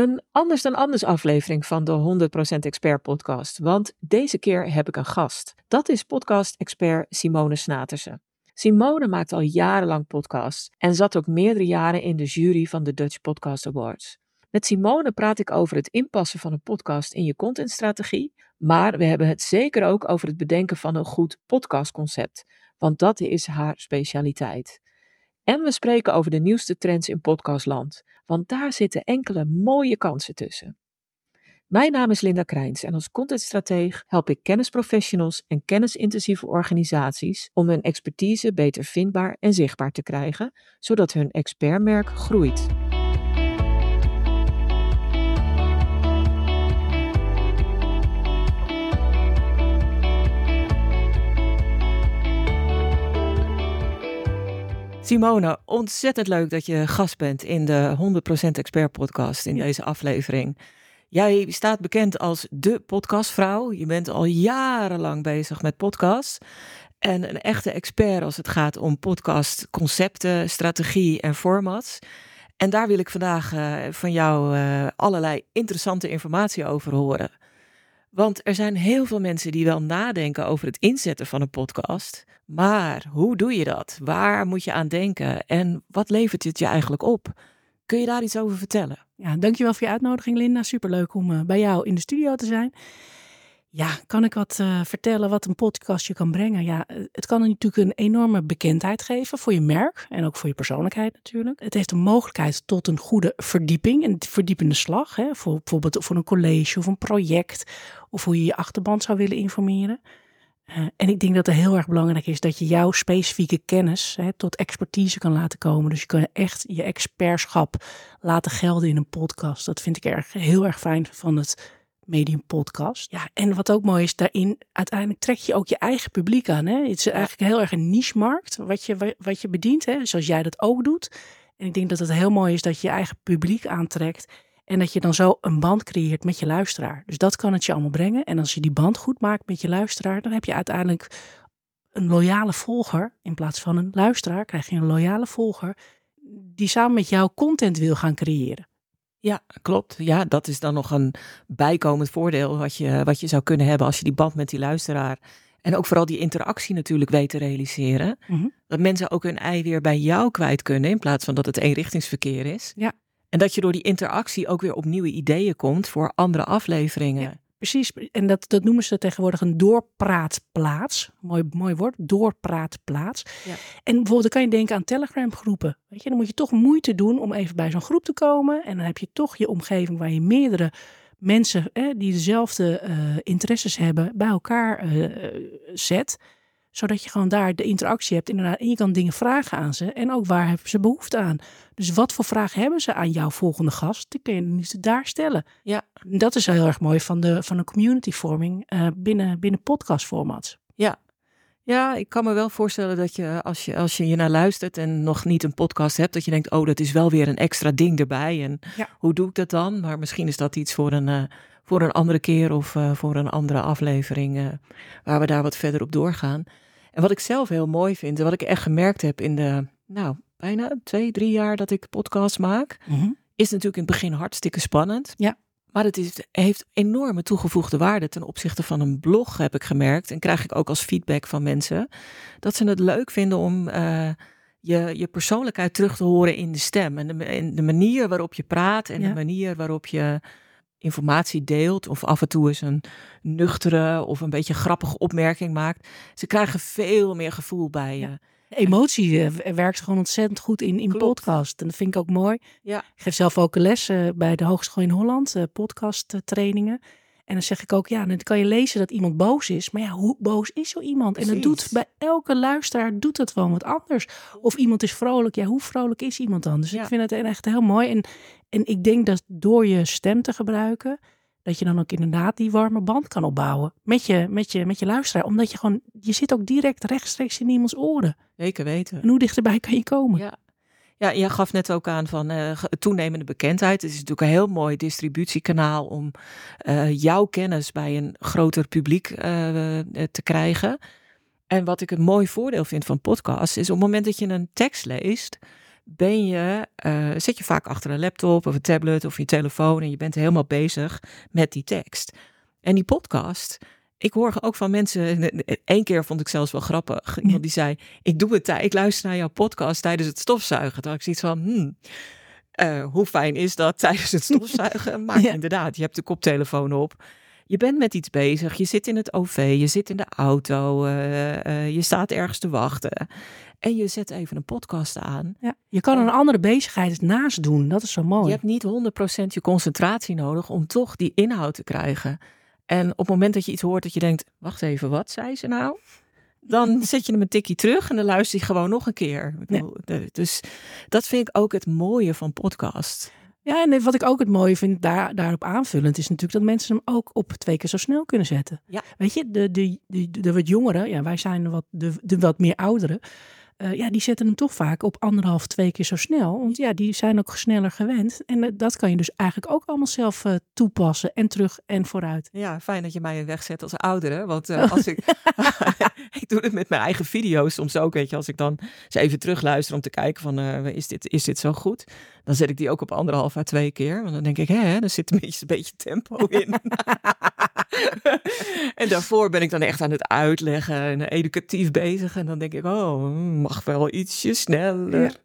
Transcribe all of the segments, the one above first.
Een anders dan anders aflevering van de 100% Expert podcast, want deze keer heb ik een gast. Dat is podcast-expert Simone Snatersen. Simone maakt al jarenlang podcasts en zat ook meerdere jaren in de jury van de Dutch Podcast Awards. Met Simone praat ik over het inpassen van een podcast in je contentstrategie, maar we hebben het zeker ook over het bedenken van een goed podcastconcept, want dat is haar specialiteit. En we spreken over de nieuwste trends in podcastland, want daar zitten enkele mooie kansen tussen. Mijn naam is Linda Krijns en als contentstrateeg help ik kennisprofessionals en kennisintensieve organisaties om hun expertise beter vindbaar en zichtbaar te krijgen, zodat hun expertmerk groeit. Simone, ontzettend leuk dat je gast bent in de 100% Expert podcast in deze aflevering. Jij staat bekend als de podcastvrouw. Je bent al jarenlang bezig met podcasts. En een echte expert als het gaat om podcastconcepten, strategie en formats. En daar wil ik vandaag uh, van jou uh, allerlei interessante informatie over horen. Want er zijn heel veel mensen die wel nadenken over het inzetten van een podcast. Maar hoe doe je dat? Waar moet je aan denken? En wat levert het je eigenlijk op? Kun je daar iets over vertellen? Ja, dankjewel voor je uitnodiging, Linda. Superleuk om uh, bij jou in de studio te zijn. Ja, kan ik wat uh, vertellen wat een podcast je kan brengen? Ja, eh, het kan natuurlijk een enorme bekendheid geven voor je merk en ook voor je persoonlijkheid natuurlijk. Het heeft een mogelijkheid tot een goede verdieping, een verdiepende slag. Hè, voor bijvoorbeeld voor een college of een project of hoe je je achterban zou willen informeren. Uh, en ik denk dat het heel erg belangrijk is dat je jouw specifieke kennis hè, tot expertise kan laten komen. Dus je kan echt je expertschap laten gelden in een podcast. Dat vind ik erg, heel erg fijn van het medium podcast. Ja, en wat ook mooi is, daarin uiteindelijk trek je ook je eigen publiek aan. Hè? Het is eigenlijk heel erg een niche-markt wat je, wat je bedient, hè? zoals jij dat ook doet. En ik denk dat het heel mooi is dat je je eigen publiek aantrekt. En dat je dan zo een band creëert met je luisteraar. Dus dat kan het je allemaal brengen. En als je die band goed maakt met je luisteraar, dan heb je uiteindelijk een loyale volger. In plaats van een luisteraar krijg je een loyale volger die samen met jou content wil gaan creëren. Ja, klopt. Ja, dat is dan nog een bijkomend voordeel wat je, wat je zou kunnen hebben als je die band met die luisteraar en ook vooral die interactie natuurlijk weet te realiseren. Mhm. Dat mensen ook hun ei weer bij jou kwijt kunnen in plaats van dat het eenrichtingsverkeer is. Ja. En dat je door die interactie ook weer op nieuwe ideeën komt voor andere afleveringen. Ja, precies. En dat, dat noemen ze tegenwoordig een doorpraatplaats. Mooi, mooi woord, doorpraatplaats. Ja. En bijvoorbeeld dan kan je denken aan Telegram groepen. Weet je, dan moet je toch moeite doen om even bij zo'n groep te komen. En dan heb je toch je omgeving waar je meerdere mensen die dezelfde uh, interesses hebben bij elkaar uh, zet zodat je gewoon daar de interactie hebt inderdaad. En je kan dingen vragen aan ze. En ook waar hebben ze behoefte aan. Dus wat voor vragen hebben ze aan jouw volgende gast? Die kun je niet daar stellen. Ja. Dat is heel erg mooi van de, van de community vorming uh, binnen, binnen podcastformats. Ja. Ja, ik kan me wel voorstellen dat je als, je als je je naar luistert en nog niet een podcast hebt, dat je denkt, oh, dat is wel weer een extra ding erbij. En ja. hoe doe ik dat dan? Maar misschien is dat iets voor een, uh, voor een andere keer of uh, voor een andere aflevering uh, waar we daar wat verder op doorgaan. En wat ik zelf heel mooi vind en wat ik echt gemerkt heb in de, nou, bijna twee, drie jaar dat ik podcast maak, mm is natuurlijk in het begin hartstikke spannend. Ja. Maar het is, heeft enorme toegevoegde waarde ten opzichte van een blog, heb ik gemerkt. En krijg ik ook als feedback van mensen. Dat ze het leuk vinden om uh, je, je persoonlijkheid terug te horen in de stem. En de, de manier waarop je praat en de manier waarop je informatie deelt of af en toe eens een nuchtere of een beetje grappige opmerking maakt. Ze krijgen veel meer gevoel bij je. Emotie uh, werkt gewoon ontzettend goed in, in podcast. En dat vind ik ook mooi. Ja. Ik geef zelf ook les uh, bij de Hogeschool in Holland, podcast trainingen. En dan zeg ik ook, ja, dan kan je lezen dat iemand boos is. Maar ja, hoe boos is zo iemand? En dat doet bij elke luisteraar doet het gewoon wat anders. Of iemand is vrolijk. Ja, hoe vrolijk is iemand dan? Dus ik vind het echt heel mooi. En, en ik denk dat door je stem te gebruiken, dat je dan ook inderdaad die warme band kan opbouwen met je, met je, met je luisteraar. Omdat je gewoon, je zit ook direct rechtstreeks in iemands oren. Zeker weten. En hoe dichterbij kan je komen? Ja. Ja, je gaf net ook aan van uh, toenemende bekendheid. Het is natuurlijk een heel mooi distributiekanaal om uh, jouw kennis bij een groter publiek uh, te krijgen. En wat ik een mooi voordeel vind van podcasts is op het moment dat je een tekst leest, ben je, uh, zit je vaak achter een laptop of een tablet of je telefoon en je bent helemaal bezig met die tekst. En die podcast, ik hoor ook van mensen, één keer vond ik zelfs wel grappig, iemand die zei, ik doe het, ik luister naar jouw podcast tijdens het stofzuigen. Toen ik zoiets van, hmm, uh, hoe fijn is dat tijdens het stofzuigen? Maar inderdaad, je hebt de koptelefoon op. Je bent met iets bezig. Je zit in het OV, je zit in de auto, uh, uh, je staat ergens te wachten. En je zet even een podcast aan. Ja, je kan een andere bezigheid naast doen. Dat is zo mooi. Je hebt niet 100% je concentratie nodig om toch die inhoud te krijgen. En op het moment dat je iets hoort dat je denkt: wacht even, wat zei ze nou? Dan zet je hem een tikje terug en dan luister je gewoon nog een keer. Dus dat vind ik ook het mooie van podcast. Ja, en wat ik ook het mooie vind daar, daarop aanvullend is natuurlijk dat mensen hem ook op twee keer zo snel kunnen zetten. Ja. Weet je, de, de, de, de, wat jongeren, ja, wij zijn wat, de, de wat meer ouderen. Uh, ja, die zetten hem toch vaak op anderhalf, twee keer zo snel. Want ja, die zijn ook sneller gewend. En uh, dat kan je dus eigenlijk ook allemaal zelf uh, toepassen. En terug en vooruit. Ja, fijn dat je mij wegzet als oudere. Want als ik... ik doe het met mijn eigen video's soms ook. Weet je, als ik dan eens even terugluister om te kijken van... is, dit, is dit zo goed? Dan zet ik die ook op anderhalf à twee keer. Want dan denk ik, hè, er zit een beetje, een beetje tempo in. en daarvoor ben ik dan echt aan het uitleggen en educatief bezig. En dan denk ik, oh, mag wel ietsje sneller.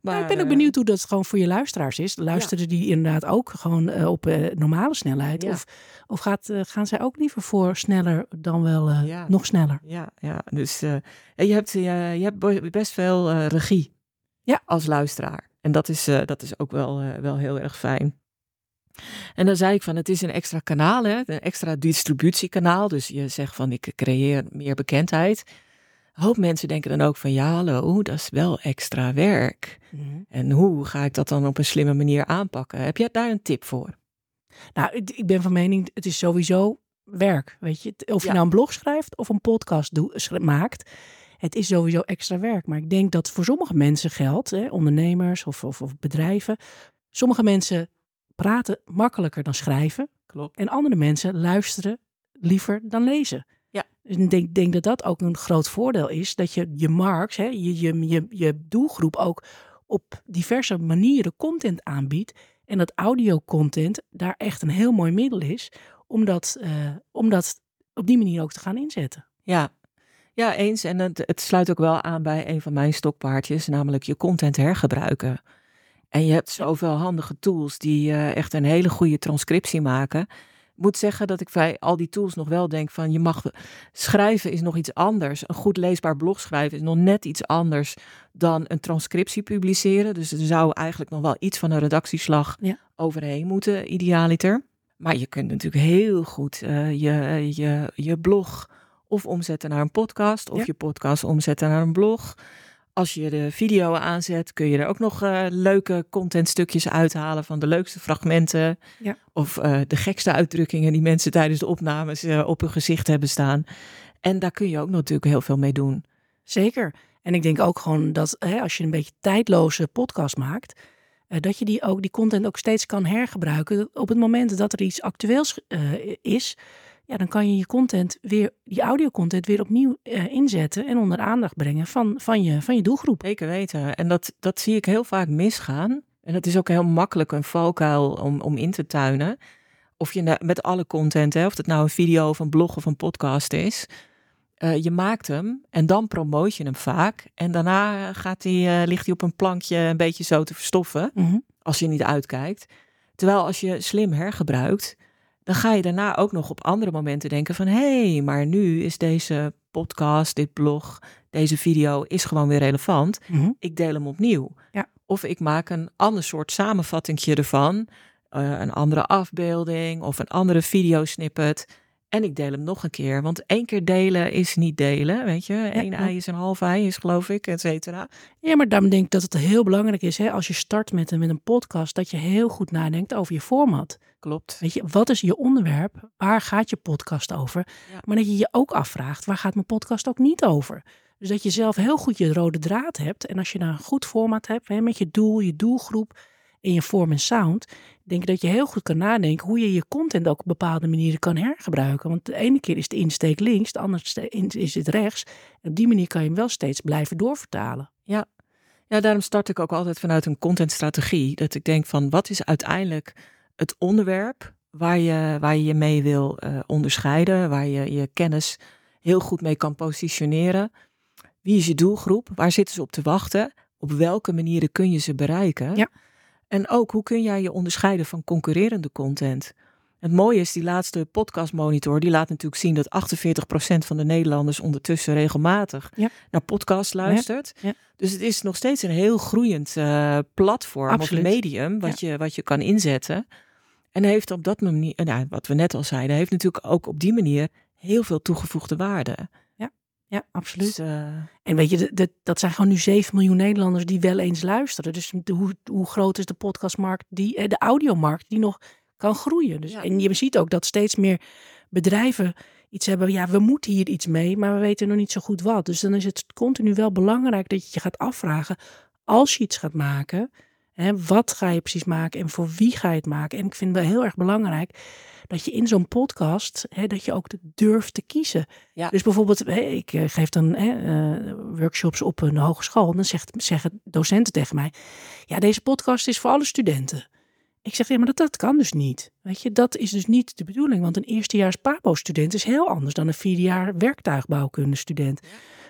Maar, ik ben ook eh, benieuwd hoe dat gewoon voor je luisteraars is. Luisteren die inderdaad ook gewoon uh, op uh, normale snelheid? Of, of gaat, gaan zij ook liever voor sneller dan wel nog sneller? Ja, ja. dus je, hebt, je hebt best veel regie ja. als luisteraar. En dat is, dat is ook wel, wel heel erg fijn. En dan zei ik van, het is een extra kanaal, hè? een extra distributiekanaal. Dus je zegt van, ik creëer meer bekendheid. Een hoop mensen denken dan ook van, ja hallo, dat is wel extra werk. Mhm. En hoe ga ik dat dan op een slimme manier aanpakken? Heb jij daar een tip voor? Nou, ik ben van mening, het is sowieso werk. Weet je, of je nou een blog schrijft of een podcast maakt. Het is sowieso extra werk. Maar ik denk dat voor sommige mensen geldt, hè, ondernemers of, of, of bedrijven. Sommige mensen praten makkelijker dan schrijven. Klopt. En andere mensen luisteren liever dan lezen. Ja. Dus ik denk, denk dat dat ook een groot voordeel is. Dat je je markt, hè, je, je, je, je doelgroep ook op diverse manieren content aanbiedt. En dat audio-content daar echt een heel mooi middel is. Om dat, uh, om dat op die manier ook te gaan inzetten. Ja, ja eens. En het, het sluit ook wel aan bij een van mijn stokpaardjes. Namelijk je content hergebruiken. En je hebt zoveel handige tools die uh, echt een hele goede transcriptie maken. Ik moet zeggen dat ik bij al die tools nog wel denk van je mag schrijven is nog iets anders. Een goed leesbaar blog schrijven is nog net iets anders dan een transcriptie publiceren. Dus er zou eigenlijk nog wel iets van een redactieslag overheen moeten, idealiter. Maar je kunt natuurlijk heel goed uh, je, je, je blog of omzetten naar een podcast of je podcast omzetten naar een blog. Als je de video aanzet, kun je er ook nog uh, leuke contentstukjes uithalen van de leukste fragmenten. Ja. Of uh, de gekste uitdrukkingen die mensen tijdens de opnames uh, op hun gezicht hebben staan. En daar kun je ook natuurlijk heel veel mee doen. Zeker. En ik denk ook gewoon dat hè, als je een beetje tijdloze podcast maakt, dat je die, ook, die content ook steeds kan hergebruiken op het moment dat er iets actueels is ja, dan kan je je content weer, die audiocontent weer opnieuw uh, inzetten en onder aandacht brengen van, van, je, van je doelgroep. Zeker weten. En dat, dat zie ik heel vaak misgaan. En dat is ook heel makkelijk een valkuil om, om in te tuinen. Of je met alle content, hè, of het nou een video of een blog of een podcast is. Uh, je maakt hem en dan promoot je hem vaak. En daarna gaat die, uh, ligt hij op een plankje een beetje zo te verstoffen. Mm Als je niet uitkijkt. Terwijl als je slim hergebruikt, dan ga je daarna ook nog op andere momenten denken van hé, hey, maar nu is deze podcast, dit blog, deze video is gewoon weer relevant. Mhm. Ik deel hem opnieuw. Ja. Of ik maak een ander soort samenvattingje ervan, uh, een andere afbeelding of een andere videosnippet. En ik deel hem nog een keer. Want één keer delen is niet delen. Weet je, Eén ei is een half ei, is geloof ik, et cetera. Ja, maar daarom denk ik dat het heel belangrijk is, hè, als je start met een, met een podcast, dat je heel goed nadenkt over je format. Klopt. Weet je, wat is je onderwerp? Waar gaat je podcast over? Maar dat je je ook afvraagt, waar gaat mijn podcast ook niet over? Dus dat je zelf heel goed je rode draad hebt. En als je nou een goed format hebt, hè, met je doel, je doelgroep en je vorm en sound, denk ik dat je heel goed kan nadenken hoe je je content ook op bepaalde manieren kan hergebruiken. Want de ene keer is de insteek links, de andere is het rechts. En op die manier kan je hem wel steeds blijven doorvertalen. Ja, Ja, daarom start ik ook altijd vanuit een contentstrategie. Dat ik denk van wat is uiteindelijk het onderwerp waar je waar je, je mee wil uh, onderscheiden, waar je je kennis heel goed mee kan positioneren. Wie is je doelgroep? Waar zitten ze op te wachten? Op welke manieren kun je ze bereiken? Ja. En ook hoe kun jij je onderscheiden van concurrerende content? Het mooie is, die laatste podcastmonitor, die laat natuurlijk zien dat 48% van de Nederlanders ondertussen regelmatig naar podcast luistert. Ja. Dus het is nog steeds een heel groeiend uh, platform Absoluut. of medium wat, je, wat je kan inzetten. En heeft op dat manier, nou, wat we net al zeiden, heeft natuurlijk ook op die manier heel veel toegevoegde waarde. Ja, absoluut. Dus, uh, en weet je, de, de, dat zijn gewoon nu 7 miljoen Nederlanders die wel eens luisteren. Dus de, hoe, hoe groot is de podcastmarkt, die, eh, de audiomarkt, die nog kan groeien. Dus, Ja. En je ziet ook dat steeds meer bedrijven iets hebben. Ja, we moeten hier iets mee, maar we weten nog niet zo goed wat. Dus dan is het continu wel belangrijk dat je je gaat afvragen, als je iets gaat maken, hè, wat ga je precies maken en voor wie ga je het maken? En ik vind het wel heel erg belangrijk dat je in zo'n podcast, dat je ook durft te kiezen. Ja. Dus bijvoorbeeld, ik eh, geef dan eh, workshops op een hogeschool. En dan zegt, zeggen docenten tegen mij, ja, deze podcast is voor alle studenten. Ik zeg, ja, maar dat, dat kan dus niet. Weet je, dat is dus niet de bedoeling. Want een eerstejaars PABO-student is heel anders dan een vierdejaar werktuigbouwkunde-student.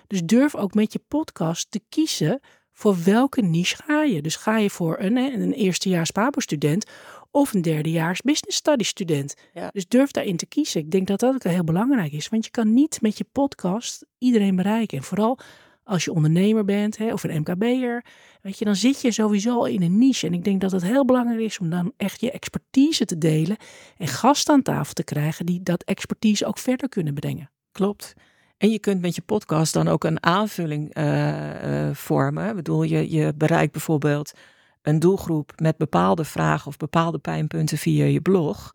Dus durf ook met je podcast te kiezen voor welke niche ga je. Dus ga je voor een, een eerstejaars PABO-student of een derdejaars business studies student. Ja. Dus durf daarin te kiezen. Ik denk dat dat ook heel belangrijk is. Want je kan niet met je podcast iedereen bereiken. En vooral als je ondernemer bent hè, of een MKB'er, weet je, dan zit je sowieso al in een niche. En ik denk dat het heel belangrijk is om dan echt je expertise te delen en gasten aan tafel te krijgen die dat expertise ook verder kunnen brengen. Klopt. En je kunt met je podcast dan ook een aanvulling uh, uh, vormen. Ik bedoel, je, je bereikt bijvoorbeeld een doelgroep met bepaalde vragen of bepaalde pijnpunten via je blog.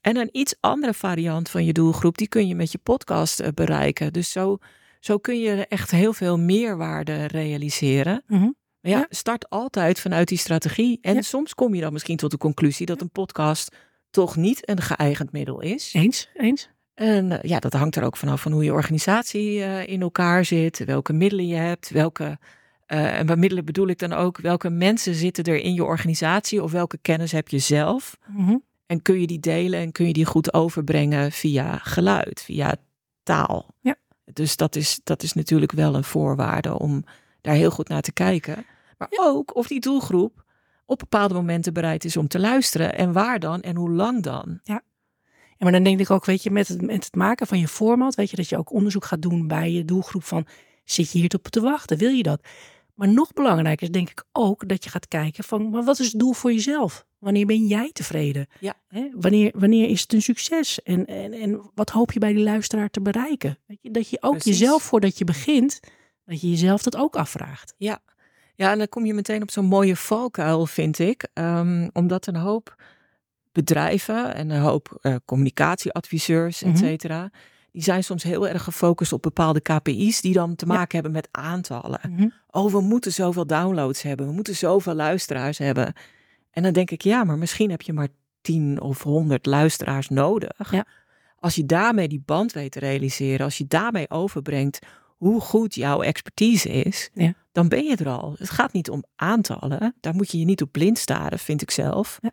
En een iets andere variant van je doelgroep, die kun je met je podcast uh, bereiken. Dus zo, zo kun je echt heel veel meerwaarde realiseren. Mm -hmm. Maar ja, ja, start altijd vanuit die strategie. En Ja. soms kom je dan misschien tot de conclusie dat een podcast toch niet een geëigend middel is. Eens, eens. En uh, ja, dat hangt er ook vanaf van hoe je organisatie uh, in elkaar zit, welke middelen je hebt, welke. Uh, en bij middelen bedoel ik dan ook welke mensen zitten er in je organisatie of welke kennis heb je zelf. Mm -hmm. En kun je die delen en kun je die goed overbrengen via geluid, via taal. Ja. Dus dat is, dat is natuurlijk wel een voorwaarde om daar heel goed naar te kijken. Maar ja. ook of die doelgroep op bepaalde momenten bereid is om te luisteren. En waar dan en hoe lang dan. Ja. Maar dan denk ik ook, weet je, met het, met het maken van je format, weet je, dat je ook onderzoek gaat doen bij je doelgroep van, zit je hier op te wachten? Wil je dat? Maar nog belangrijker is denk ik ook dat je gaat kijken van, maar wat is het doel voor jezelf? Wanneer ben jij tevreden? Ja. Wanneer, wanneer is het een succes? En, en, en wat hoop je bij die luisteraar te bereiken? Weet je, dat je ook Precies. jezelf, voordat je begint, dat je jezelf dat ook afvraagt. Ja, ja en dan kom je meteen op zo'n mooie valkuil, vind ik. Um, omdat een hoop bedrijven en een hoop uh, communicatieadviseurs, et cetera... Mm -hmm. Die zijn soms heel erg gefocust op bepaalde KPI's die dan te maken ja. hebben met aantallen. Mm -hmm. Oh, we moeten zoveel downloads hebben, we moeten zoveel luisteraars hebben. En dan denk ik, ja, maar misschien heb je maar 10 of 100 luisteraars nodig. Ja. Als je daarmee die band weet te realiseren, als je daarmee overbrengt hoe goed jouw expertise is, ja. dan ben je er al. Het gaat niet om aantallen. Daar moet je je niet op blind staren, vind ik zelf. Ja.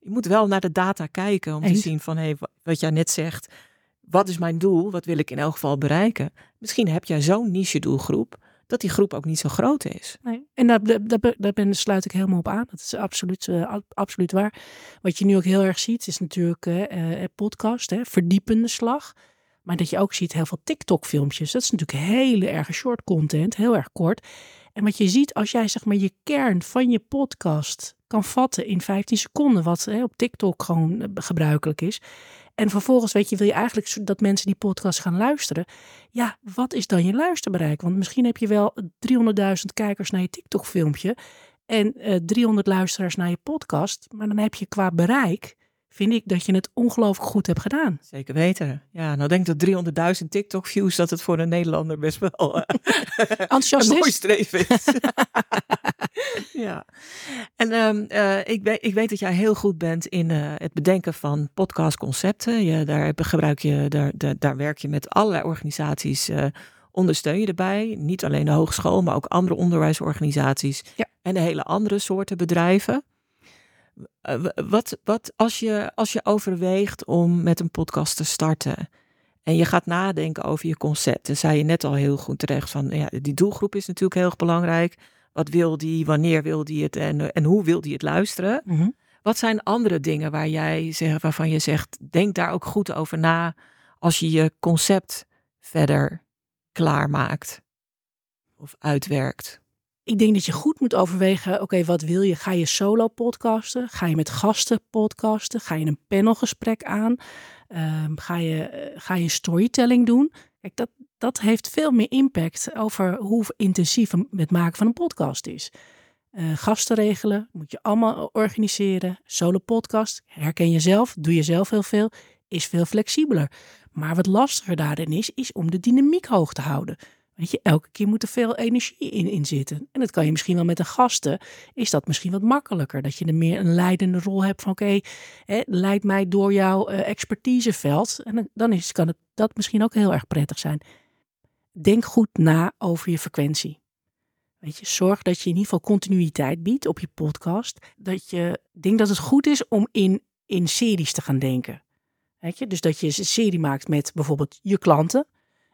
Je moet wel naar de data kijken om Eens. te zien van hey, wat jij net zegt. Wat is mijn doel? Wat wil ik in elk geval bereiken? Misschien heb jij zo'n niche doelgroep dat die groep ook niet zo groot is. Nee. En daar, daar, daar ben, sluit ik helemaal op aan. Dat is absoluut, uh, absoluut waar. Wat je nu ook heel erg ziet, is natuurlijk uh, podcast, hè, verdiepende slag. Maar dat je ook ziet heel veel TikTok-filmpjes. Dat is natuurlijk hele erg short content, heel erg kort. En wat je ziet, als jij zeg maar je kern van je podcast kan vatten in 15 seconden, wat hè, op TikTok gewoon gebruikelijk is. En vervolgens, weet je, wil je eigenlijk dat mensen die podcast gaan luisteren. Ja, wat is dan je luisterbereik? Want misschien heb je wel 300.000 kijkers naar je TikTok-filmpje en uh, 300 luisteraars naar je podcast. Maar dan heb je qua bereik, vind ik dat je het ongelooflijk goed hebt gedaan. Zeker weten. Ja, nou denk dat 300.000 TikTok-views, dat het voor een Nederlander best wel uh, enthousiast een mooi is. streef is. ja. En um, uh, ik, weet, ik weet dat jij heel goed bent in uh, het bedenken van podcastconcepten. Je, daar gebruik je, daar, daar, daar werk je met allerlei organisaties ondersteun je erbij. Niet alleen de hogeschool, maar ook andere onderwijsorganisaties. Ja. En de hele andere soorten bedrijven. Eh, wat, wat als, je, als je overweegt om met een podcast te starten en je gaat nadenken over je concept, dan zei je net al heel goed terecht van ja, die doelgroep is natuurlijk heel erg belangrijk. Wat wil die, wanneer wil die het en, en hoe wil die het luisteren? Mhm. Wat zijn andere dingen waar jij, zeg, waarvan je zegt, denk daar ook goed over na als je je concept verder klaarmaakt of uitwerkt? Ik denk dat je goed moet overwegen, oké, wat wil je? Ga je solo podcasten? Ga je met gasten podcasten? Ga je een panelgesprek aan? Ehm, ga, je, eh, ga je storytelling doen? Kijk, dat, dat heeft veel meer impact over hoe intensief het maken van een podcast is. Uh, gasten regelen, moet je allemaal organiseren. Solo podcast, herken je zelf, doe je zelf heel veel, is veel flexibeler. Maar wat lastiger daarin is, is om de dynamiek hoog te houden. Weet je, elke keer moet er veel energie in, zitten. En dat kan je misschien wel met een gasten, is dat misschien wat makkelijker. Dat je er meer een leidende rol hebt van oké, leid mij door jouw uh, expertiseveld. En dan is, kan het, dat misschien ook heel erg prettig zijn. Denk goed na over je frequentie. Weet je, zorg dat je in ieder geval continuïteit biedt op je podcast. Dat je denkt dat het goed is om in, in series te gaan denken. Weet je, dus dat je een serie maakt met bijvoorbeeld je klanten,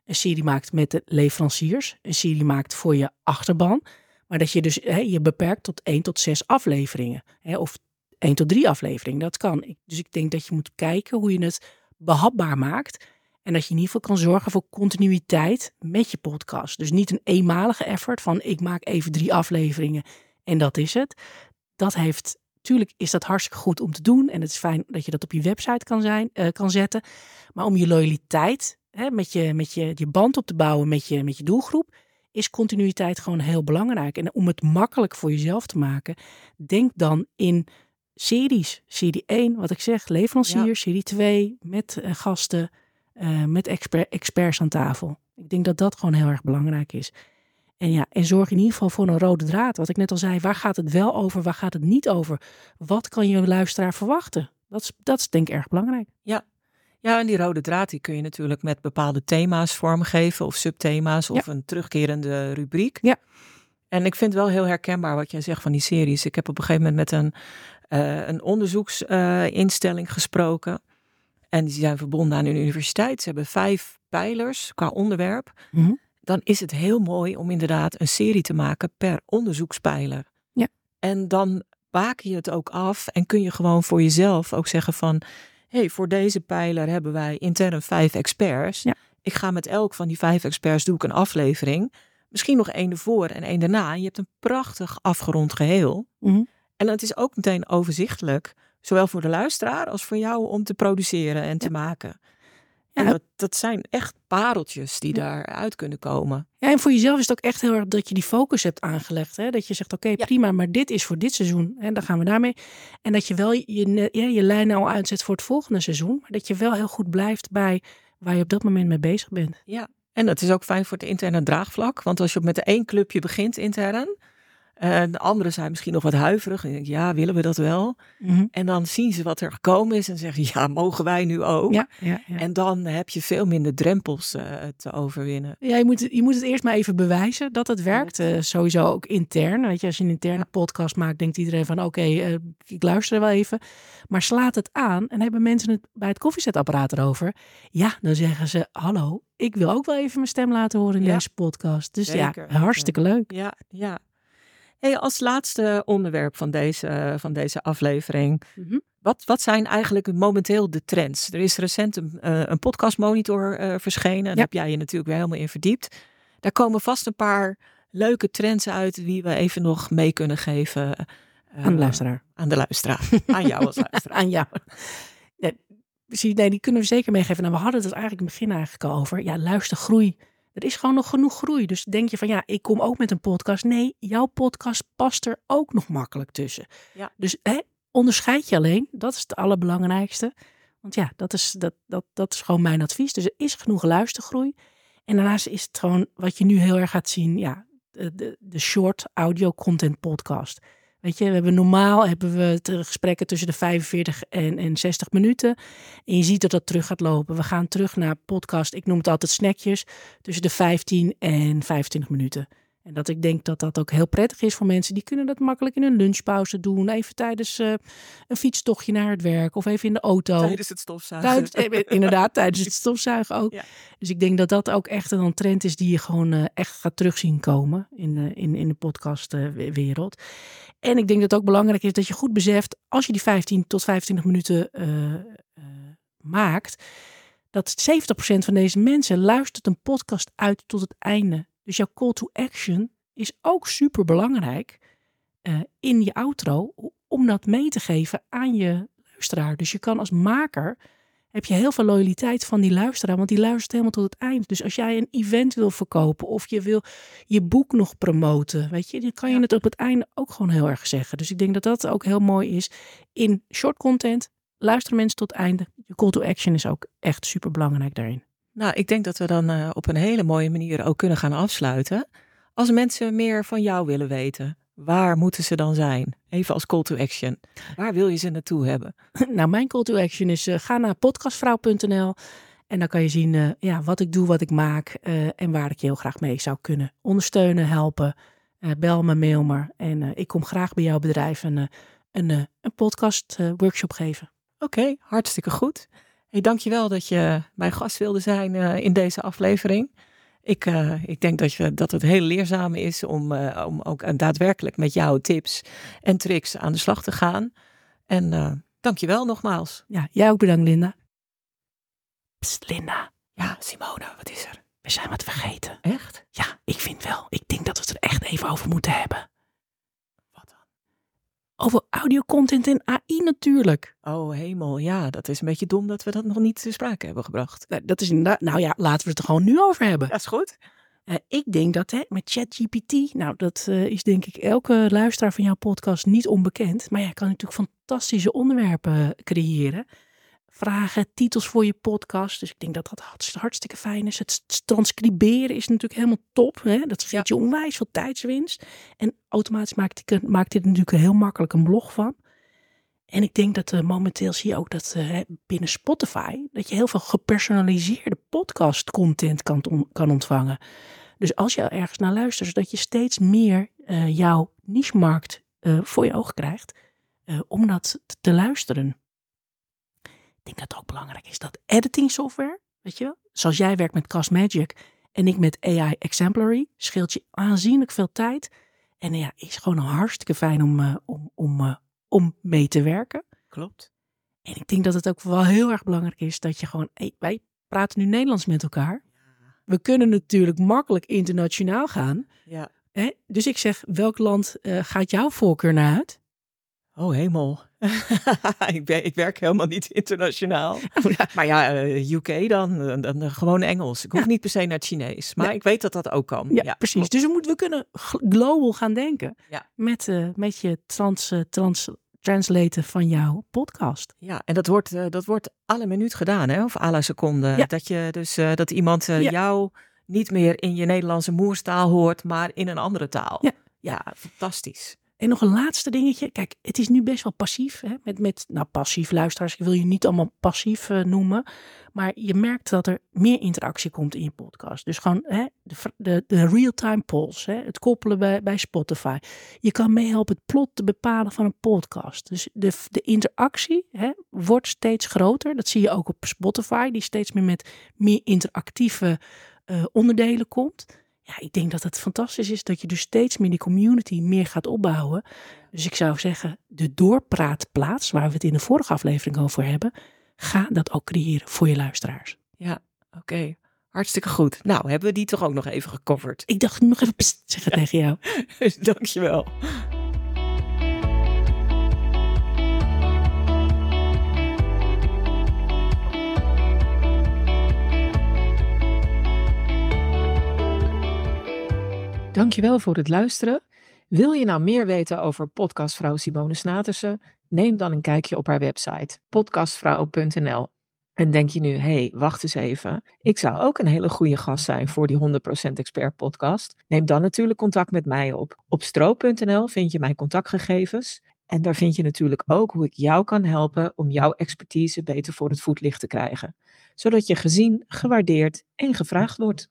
een serie maakt met de leveranciers, een serie maakt voor je achterban. Maar dat je dus hè, je beperkt tot 1 tot 6 afleveringen. Hè, of 1 tot 3 afleveringen. Dat kan. Dus ik denk dat je moet kijken hoe je het behapbaar maakt. En dat je in ieder geval kan zorgen voor continuïteit met je podcast. Dus niet een eenmalige effort van ik maak even drie afleveringen en dat is het. Dat heeft, natuurlijk is dat hartstikke goed om te doen. En het is fijn dat je dat op je website kan, zijn, uh, kan zetten. Maar om je loyaliteit, hè, met, je, met je, je band op te bouwen met je, met je doelgroep, is continuïteit gewoon heel belangrijk. En om het makkelijk voor jezelf te maken, denk dan in series. Serie 1, wat ik zeg, leverancier. Ja. Serie 2, met uh, gasten uh, met exper experts aan tafel. Ik denk dat dat gewoon heel erg belangrijk is. En ja, en zorg in ieder geval voor een rode draad. Wat ik net al zei, waar gaat het wel over, waar gaat het niet over? Wat kan je luisteraar verwachten? Dat is, dat is denk ik erg belangrijk. Ja. Ja, en die rode draad die kun je natuurlijk met bepaalde thema's vormgeven of subthema's of een terugkerende rubriek. Ja. En ik vind wel heel herkenbaar wat jij zegt van die series. Ik heb op een gegeven moment met een, uh, een onderzoeksinstelling uh, gesproken. En die zijn verbonden aan een universiteit. Ze hebben vijf pijlers qua onderwerp. Mm -hmm. Dan is het heel mooi om inderdaad een serie te maken per onderzoekspijler. Ja. En dan baken je het ook af en kun je gewoon voor jezelf ook zeggen van... hey, voor deze pijler hebben wij intern vijf experts. Ja. Ik ga met elk van die vijf experts doe ik een aflevering. Misschien nog één ervoor en één daarna. En je hebt een prachtig afgerond geheel. Mm -hmm. En het is ook meteen overzichtelijk. Zowel voor de luisteraar als voor jou om te produceren en te maken. Ja. En dat, dat zijn echt pareltjes die daaruit kunnen komen. Ja, en voor jezelf is het ook echt heel erg dat je die focus hebt aangelegd. Hè? Dat je zegt, oké, okay, prima, maar dit is voor dit seizoen. En dan gaan we daarmee. En dat je wel je, ja, je lijnen al uitzet voor het volgende seizoen. Maar dat je wel heel goed blijft bij waar je op dat moment mee bezig bent. Ja, en dat is ook fijn voor het interne draagvlak. Want als je met één clubje begint intern... En de anderen zijn misschien nog wat huiverig. En denk, ja, willen we dat wel? Mm -hmm. En dan zien ze wat er gekomen is en zeggen, ja, mogen wij nu ook? Ja, ja, ja. En dan heb je veel minder drempels uh, te overwinnen. Ja, je moet, je moet het eerst maar even bewijzen dat het werkt. Uh, sowieso ook intern. Weet je, als je een interne podcast maakt, denkt iedereen van, oké, okay, uh, ik luister wel even. Maar slaat het aan en hebben mensen het bij het koffiezetapparaat erover. Ja, dan zeggen ze, hallo, ik wil ook wel even mijn stem laten horen in deze podcast. Dus Zeker. ja, hartstikke leuk. Ja, ja. Hey, als laatste onderwerp van deze, van deze aflevering. Mhm. Wat, wat zijn eigenlijk momenteel de trends? Er is recent een, uh, een podcastmonitor uh, verschenen. Daar Ja. heb jij je natuurlijk weer helemaal in verdiept. Daar komen vast een paar leuke trends uit die we even nog mee kunnen geven. uh, Aan de luisteraar. Aan de luisteraar. aan jou als luisteraar. Aan jou. Zie, nee, die kunnen we zeker meegeven. Nou, we hadden het eigenlijk in het begin eigenlijk al over. Ja, luister, groei. Er is gewoon nog genoeg groei. Dus denk je van ja, ik kom ook met een podcast. Nee, jouw podcast past er ook nog makkelijk tussen. Ja. Dus hè, onderscheid je alleen. Dat is het allerbelangrijkste. Want ja, dat is, dat, dat, dat is gewoon mijn advies. Dus er is genoeg luistergroei. En daarnaast is het gewoon wat je nu heel erg gaat zien. Ja, de, de, de short audio content podcast. Weet je, we hebben normaal hebben we gesprekken tussen de 45 en, en 60 minuten. En je ziet dat dat terug gaat lopen. We gaan terug naar podcast, ik noem het altijd snackjes, tussen de 15 en 25 minuten. En dat ik denk dat dat ook heel prettig is voor mensen. Die kunnen dat makkelijk in een lunchpauze doen. Even tijdens uh, een fietstochtje naar het werk. Of even in de auto. Tijdens het stofzuigen. Eh, inderdaad, tijdens het stofzuigen ook. Dus ik denk dat dat ook echt een trend is die je gewoon uh, echt gaat terugzien komen in, uh, in, in de podcastwereld. En ik denk dat het ook belangrijk is dat je goed beseft, als je die 15 tot 25 minuten maakt, dat 70% van deze mensen luistert een podcast uit tot het einde. Dus jouw call to action is ook super belangrijk uh, in je outro om dat mee te geven aan je luisteraar. Dus je kan als maker heb je heel veel loyaliteit van die luisteraar, want die luistert helemaal tot het eind. Dus als jij een event wil verkopen of je wil je boek nog promoten, weet je, dan kan je het op het einde ook gewoon heel erg zeggen. Dus ik denk dat dat ook heel mooi is in short content. Luisteren mensen tot het einde. Je call to action is ook echt super belangrijk daarin. Nou, ik denk dat we dan uh, op een hele mooie manier ook kunnen gaan afsluiten. Als mensen meer van jou willen weten, waar moeten ze dan zijn? Even als call to action. Waar wil je ze naartoe hebben? Nou, mijn call to action is uh, ga naar podcastvrouw.nl en dan kan je zien uh, ja, wat ik doe, wat ik maak en waar ik je heel graag mee zou kunnen ondersteunen, helpen. bel me, mail me en ik kom graag bij jouw bedrijf een, een, een podcast workshop geven. Oké, hartstikke goed. Hey, dankjewel dat je mijn gast wilde zijn in deze aflevering. Ik, uh, ik denk dat, je, dat het heel leerzaam is om, uh, om ook daadwerkelijk met jouw tips en tricks aan de slag te gaan. En uh, dankjewel nogmaals. Ja, jij ook bedankt Linda. Psst, Linda. Ja, Simone, wat is er? We zijn wat vergeten. Echt? Ja, ik vind wel. Ik denk dat we het er echt even over moeten hebben. Over audiocontent en AI natuurlijk. Oh hemel, ja, dat is een beetje dom dat we dat nog niet te sprake hebben gebracht. Nou, dat is inderdaad, nou ja, laten we het er gewoon nu over hebben. Dat is goed. Uh, ik denk dat hè, met ChatGPT, nou dat uh, is denk ik elke luisteraar van jouw podcast niet onbekend. Maar jij kan natuurlijk fantastische onderwerpen creëren vragen, titels voor je podcast. Dus ik denk dat dat hartstikke fijn is. Het transcriberen is natuurlijk helemaal top. Hè? Dat geeft je onwijs veel tijdswinst. En automatisch maakt, dit, maakt dit natuurlijk heel makkelijk een blog van. En ik denk dat uh, momenteel zie je ook dat uh, binnen Spotify dat je heel veel gepersonaliseerde podcast content kan, kan ontvangen. Dus als je ergens naar luistert, dat je steeds meer uh, jouw niche-markt voor je ogen krijgt om dat te luisteren denk dat het ook belangrijk is dat editing software, weet je wel, zoals jij werkt met Castmagic en ik met AI Exemplary, scheelt je aanzienlijk veel tijd. En ja, is gewoon hartstikke fijn om, uh, om, om, uh, om mee te werken. Klopt. En ik denk dat het ook wel heel erg belangrijk is dat je gewoon, hey, wij praten nu Nederlands met elkaar. We kunnen natuurlijk makkelijk internationaal gaan. Ja. Hè? Dus ik zeg, welk land uh, gaat jouw voorkeur naar uit? Oh hemel. ik, ik, werk helemaal niet internationaal. maar ja, uh, UK dan, dan, dan, gewoon Engels. Ik hoef ja. niet per se naar het Chinees. Maar ik weet dat dat ook kan. Ja, precies. Dus we, moeten, we kunnen global gaan denken. Met, uh, met je trans, uh, trans, translaten van jouw podcast. Ja, en dat wordt, dat wordt alle minuut gedaan, hè? of alle seconde. Dat, je dus, dat iemand jou niet meer in je Nederlandse moerstaal hoort, maar in een andere taal. Ja, ja fantastisch. En nog een laatste dingetje. Kijk, het is nu best wel passief. Hè? Met, met, nou, passief luisteraars. Ik wil je niet allemaal passief uh, noemen. Maar je merkt dat er meer interactie komt in je podcast. Dus gewoon hè, de, de, de real-time polls. Hè? Het koppelen bij, bij Spotify. Je kan meehelpen het plot te bepalen van een podcast. Dus de, de interactie hè, wordt steeds groter. Dat zie je ook op Spotify. Die steeds meer met meer interactieve uh, onderdelen komt ja, ik denk dat het fantastisch is dat je dus steeds meer die community meer gaat opbouwen. Dus ik zou zeggen, de doorpraatplaats, waar we het in de vorige aflevering over hebben, ga dat ook creëren voor je luisteraars. Ja, oké. Hartstikke goed. Nou, hebben we die toch ook nog even gecoverd? Ik dacht nog even pst, zeggen ja. tegen jou. Dankjewel. Dankjewel voor het luisteren. Wil je nou meer weten over podcastvrouw Simone Snatersen? Neem dan een kijkje op haar website podcastvrouw.nl. En denk je nu, hé, hey, wacht eens even. Ik zou ook een hele goede gast zijn voor die 100% Expert podcast. Neem dan natuurlijk contact met mij op. Op stro.nl vind je mijn contactgegevens. En daar vind je natuurlijk ook hoe ik jou kan helpen om jouw expertise beter voor het voetlicht te krijgen. Zodat je gezien, gewaardeerd en gevraagd wordt.